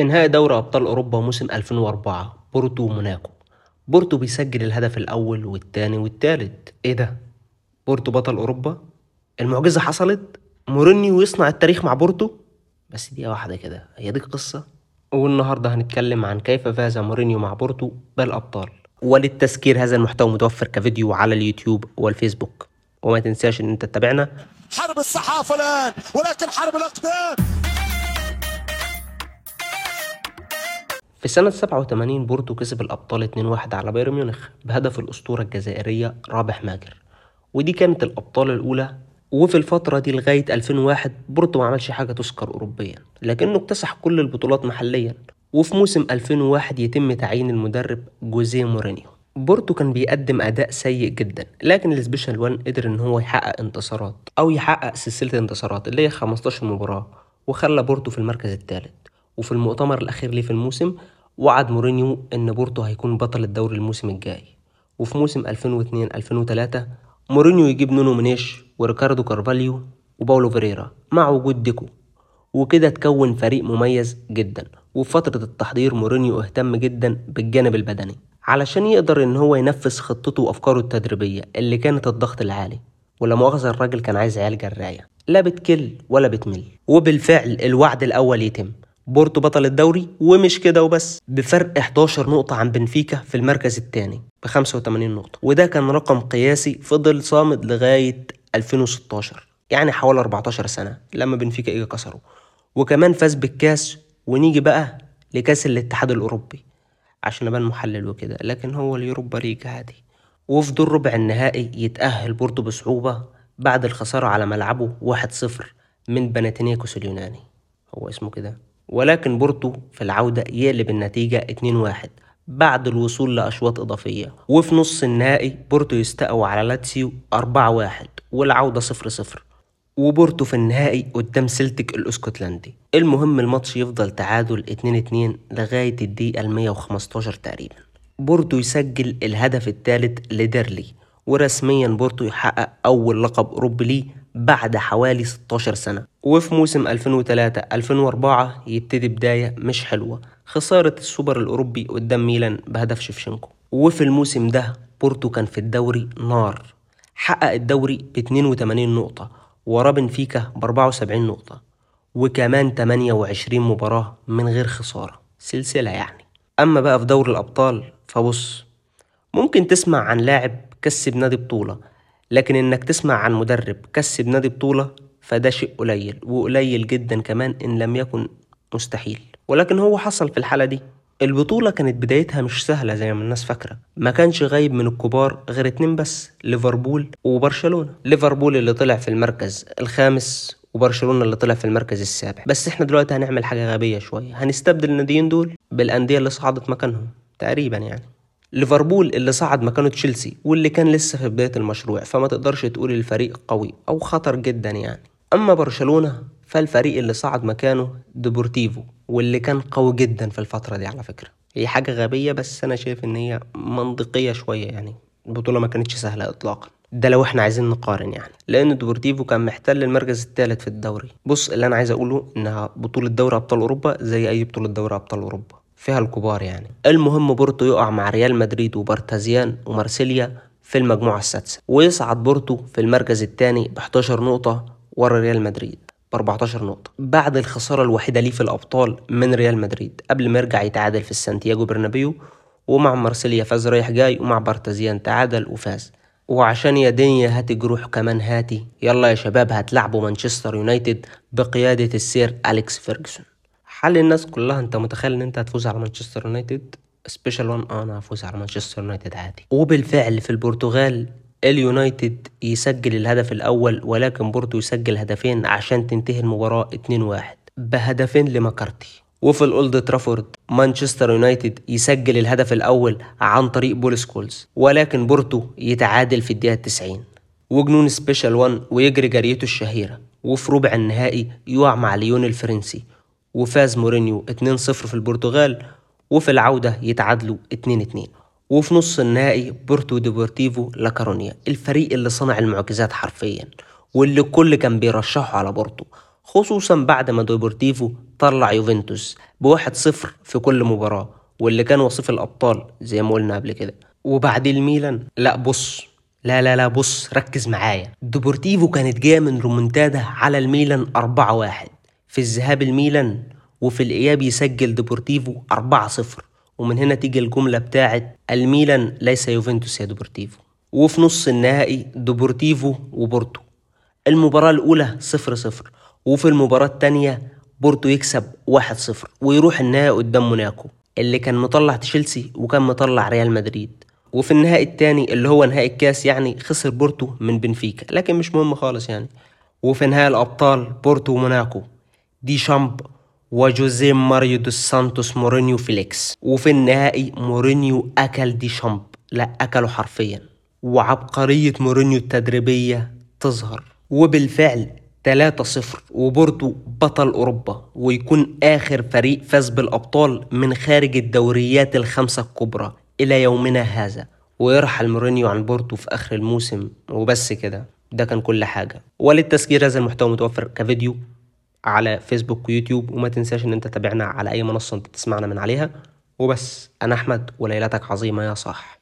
في نهائي دوري أبطال أوروبا موسم 2004 بورتو وموناكو بورتو بيسجل الهدف الأول والتاني والتالت إيه ده؟ بورتو بطل أوروبا؟ المعجزة حصلت؟ مورينيو يصنع التاريخ مع بورتو؟ بس دقيقة واحدة كده هي دي القصة؟ والنهاردة هنتكلم عن كيف فاز مورينيو مع بورتو بالأبطال وللتذكير هذا المحتوى متوفر كفيديو على اليوتيوب والفيسبوك وما تنساش إن أنت تتابعنا حرب الصحافة الآن ولكن حرب الأقدام في سنة 87 بورتو كسب الأبطال 2-1 على بايرن ميونخ بهدف الأسطورة الجزائرية رابح ماجر. ودي كانت الأبطال الأولى وفي الفترة دي لغاية 2001 بورتو ما عملش حاجة تذكر أوروبيا لكنه اكتسح كل البطولات محليا. وفي موسم 2001 يتم تعيين المدرب جوزيه مورينيو. بورتو كان بيقدم أداء سيء جدا لكن ال Special One قدر إن هو يحقق انتصارات أو يحقق سلسلة انتصارات اللي هي 15 مباراة وخلى بورتو في المركز الثالث. وفي المؤتمر الأخير ليه في الموسم وعد مورينيو إن بورتو هيكون بطل الدوري الموسم الجاي. وفي موسم 2002-2003 مورينيو يجيب نونو منيش وريكاردو كارفاليو وباولو فيريرا مع وجود ديكو. وكده تكون فريق مميز جدا. وفي فترة التحضير مورينيو اهتم جدا بالجانب البدني. علشان يقدر إن هو ينفذ خطته وأفكاره التدريبية اللي كانت الضغط العالي. ولا مؤاخذة الراجل كان عايز عيال جراية. لا بتكل ولا بتمل. وبالفعل الوعد الأول يتم. بورتو بطل الدوري ومش كده وبس. بفرق 11 نقطة عن بنفيكا في المركز الثاني ب 85 نقطة. وده كان رقم قياسي فضل صامد لغاية 2016 يعني حوالي 14 سنة لما بنفيكا اجى كسره. وكمان فاز بالكاس ونيجي بقى لكاس الاتحاد الأوروبي عشان أبان محلل وكده لكن هو اليوروبا ليج عادي. وفي دور ربع النهائي يتأهل بورتو بصعوبة بعد الخسارة على ملعبه 1-0 من بناتينيكوس اليوناني. هو اسمه كده؟ ولكن بورتو في العودة يقلب النتيجة 2-1 بعد الوصول لأشواط إضافية. وفي نص النهائي بورتو يستقوى على لاتسيو 4-1 والعودة 0-0 وبورتو في النهائي قدام سلتك الاسكتلندي المهم الماتش يفضل تعادل 2-2 لغاية الدقيقة 115 تقريبا. بورتو يسجل الهدف الثالث لديرلي. ورسميا بورتو يحقق أول لقب أوروبي ليه بعد حوالي 16 سنة. وفي موسم 2003-2004 يبتدي بداية مش حلوة. خسارة السوبر الأوروبي قدام ميلان بهدف شيفشنكو وفي الموسم ده بورتو كان في الدوري نار. حقق الدوري ب 82 نقطة وراه بنفيكا ب 74 نقطة وكمان 28 مباراة من غير خسارة. سلسلة يعني. أما بقى في دوري الأبطال فبص ممكن تسمع عن لاعب كسب نادي بطولة لكن إنك تسمع عن مدرب كسب نادي بطولة فده شيء قليل وقليل جدا كمان إن لم يكن مستحيل. ولكن هو حصل في الحالة دي. البطولة كانت بدايتها مش سهلة زي ما الناس فاكرة. ما كانش غايب من الكبار غير اتنين بس ليفربول وبرشلونة. ليفربول اللي طلع في المركز الخامس وبرشلونة اللي طلع في المركز السابع. بس إحنا دلوقتي هنعمل حاجة غبية شوية. هنستبدل الناديين دول بالأندية اللي صعدت مكانهم تقريبا يعني. ليفربول اللي صعد مكانه تشيلسي واللي كان لسه في بداية المشروع فما تقدرش تقول الفريق قوي أو خطر جدا يعني. أما برشلونة فالفريق اللي صعد مكانه ديبورتيفو واللي كان قوي جدا في الفترة دي على فكرة. هي حاجة غبية بس أنا شايف إن هي منطقية شوية يعني. البطولة ما كانتش سهلة إطلاقا. ده لو إحنا عايزين نقارن يعني. لأن ديبورتيفو كان محتل المركز الثالث في الدوري. بص اللي أنا عايز أقوله إنها بطولة دوري أبطال أوروبا زي أي بطولة دوري أبطال أوروبا. فيها الكبار يعني. المهم بورتو يقع مع ريال مدريد وبارتيزان ومارسيليا في المجموعة السادسة ويصعد بورتو في المركز الثاني ب 11 نقطة ورا ريال مدريد ب 14 نقطة. بعد الخسارة الوحيدة ليه في الأبطال من ريال مدريد قبل ما يرجع يتعادل في السانتياغو برنابيو ومع مارسيليا فاز رايح جاي ومع بارتيزان تعادل وفاز. وعشان يا دنيا هاتي جروح كمان هاتي. يلا يا شباب هتلعبوا مانشستر يونايتد بقيادة السير أليكس فيرجسون. حال الناس كلها انت متخيل ان انت هتفوز على مانشستر يونايتد؟ Special One أنا هفوز على مانشستر يونايتد عادي. وبالفعل في البرتغال اليونايتد يسجل الهدف الأول ولكن بورتو يسجل هدفين عشان تنتهي المباراة 2-1 بهدفين لمكارتي وفي الأولد ترافورد مانشستر يونايتد يسجل الهدف الأول عن طريق بول سكولز ولكن بورتو يتعادل في الدقيقة 90 وجنون Special 1 ويجري جريته الشهيرة. وفي ربع النهائي يقع مع ليون الفرنسي وفاز مورينيو 2-0 في البرتغال وفي العودة يتعادلوا 2-2 وفي نص النهائي بورتو ديبورتيفو لاكارونيا الفريق اللي صنع المعجزات حرفيا واللي الكل كان بيرشحه على بورتو خصوصا بعد ما ديبورتيفو طلع يوفنتوس بواحد صفر في كل مباراة واللي كان وصيف الأبطال زي ما قلنا قبل كده. وبعد الميلان لا بص لا لا لا بص ركز معايا. ديبورتيفو كانت جاية من ريمونتادا على الميلان 4-1 في الذهاب الميلان وفي الإياب يسجل ديبورتيفو 4-0 ومن هنا تيجي الجملة بتاعت الميلان ليس يوفنتوس يا ديبورتيفو. وفي نص النهائي ديبورتيفو وبورتو. المباراة الأولى 0-0 وفي المباراة التانية بورتو يكسب 1-0 ويروح النهائي قدام موناكو اللي كان مطلع تشيلسي وكان مطلع ريال مدريد. وفي النهائي التاني اللي هو نهائي الكاس يعني خسر بورتو من بنفيكا لكن مش مهم خالص يعني. وفي نهائي الأبطال بورتو وموناكو. ديشامب وجوزيه ماريو دوس سانتوس مورينيو فيليكس. وفي النهائي مورينيو أكل ديشامب لا أكله حرفيا. وعبقرية مورينيو التدريبية تظهر. وبالفعل 3-0 وبورتو بطل أوروبا. ويكون آخر فريق فاز بالأبطال من خارج الدوريات الخمسة الكبرى إلى يومنا هذا. ويرحل مورينيو عن بورتو في آخر الموسم. وبس كده. ده كان كل حاجة. وللتسجيل هذا المحتوى متوفر كفيديو. على فيسبوك ويوتيوب وما تنساش إن أنت تتابعنا على أي منصة أنت تسمعنا من عليها. وبس أنا أحمد وليلتك عظيمة يا صاح.